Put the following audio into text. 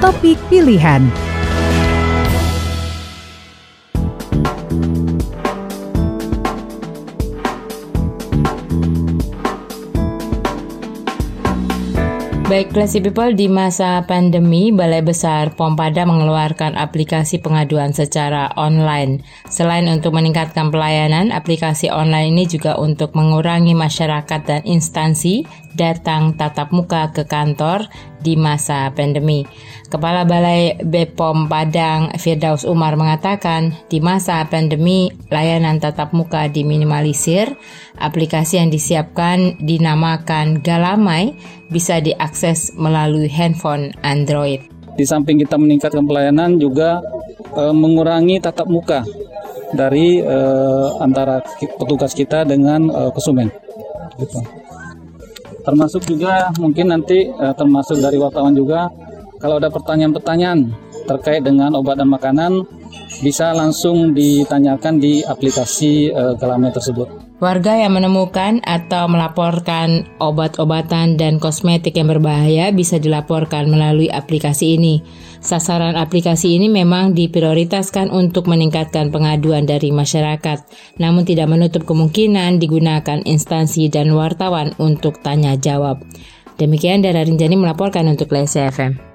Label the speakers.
Speaker 1: topik pilihan.
Speaker 2: Baik Classy People, di masa pandemi, Balai Besar POM Padang mengeluarkan aplikasi pengaduan secara online. Selain untuk meningkatkan pelayanan, aplikasi online ini juga untuk mengurangi masyarakat dan instansi datang tatap muka ke kantor di masa pandemi. Kepala Balai BPOM Padang Firdaus Umar mengatakan, di masa pandemi layanan tatap muka diminimalisir, aplikasi yang disiapkan dinamakan Galamai bisa diakses melalui handphone Android.
Speaker 3: Di samping kita meningkatkan pelayanan juga e, mengurangi tatap muka dari e, antara petugas kita dengan e, konsumen. Gitu. Termasuk juga mungkin nanti e, termasuk dari wartawan juga kalau ada pertanyaan-pertanyaan terkait dengan obat dan makanan bisa langsung ditanyakan di aplikasi e, Galamai tersebut.
Speaker 2: Warga yang menemukan atau melaporkan obat-obatan dan kosmetik yang berbahaya bisa dilaporkan melalui aplikasi ini. Sasaran aplikasi ini memang diprioritaskan untuk meningkatkan pengaduan dari masyarakat, namun tidak menutup kemungkinan digunakan instansi dan wartawan untuk tanya jawab. Demikian Dara Rinjani melaporkan untuk LSFM.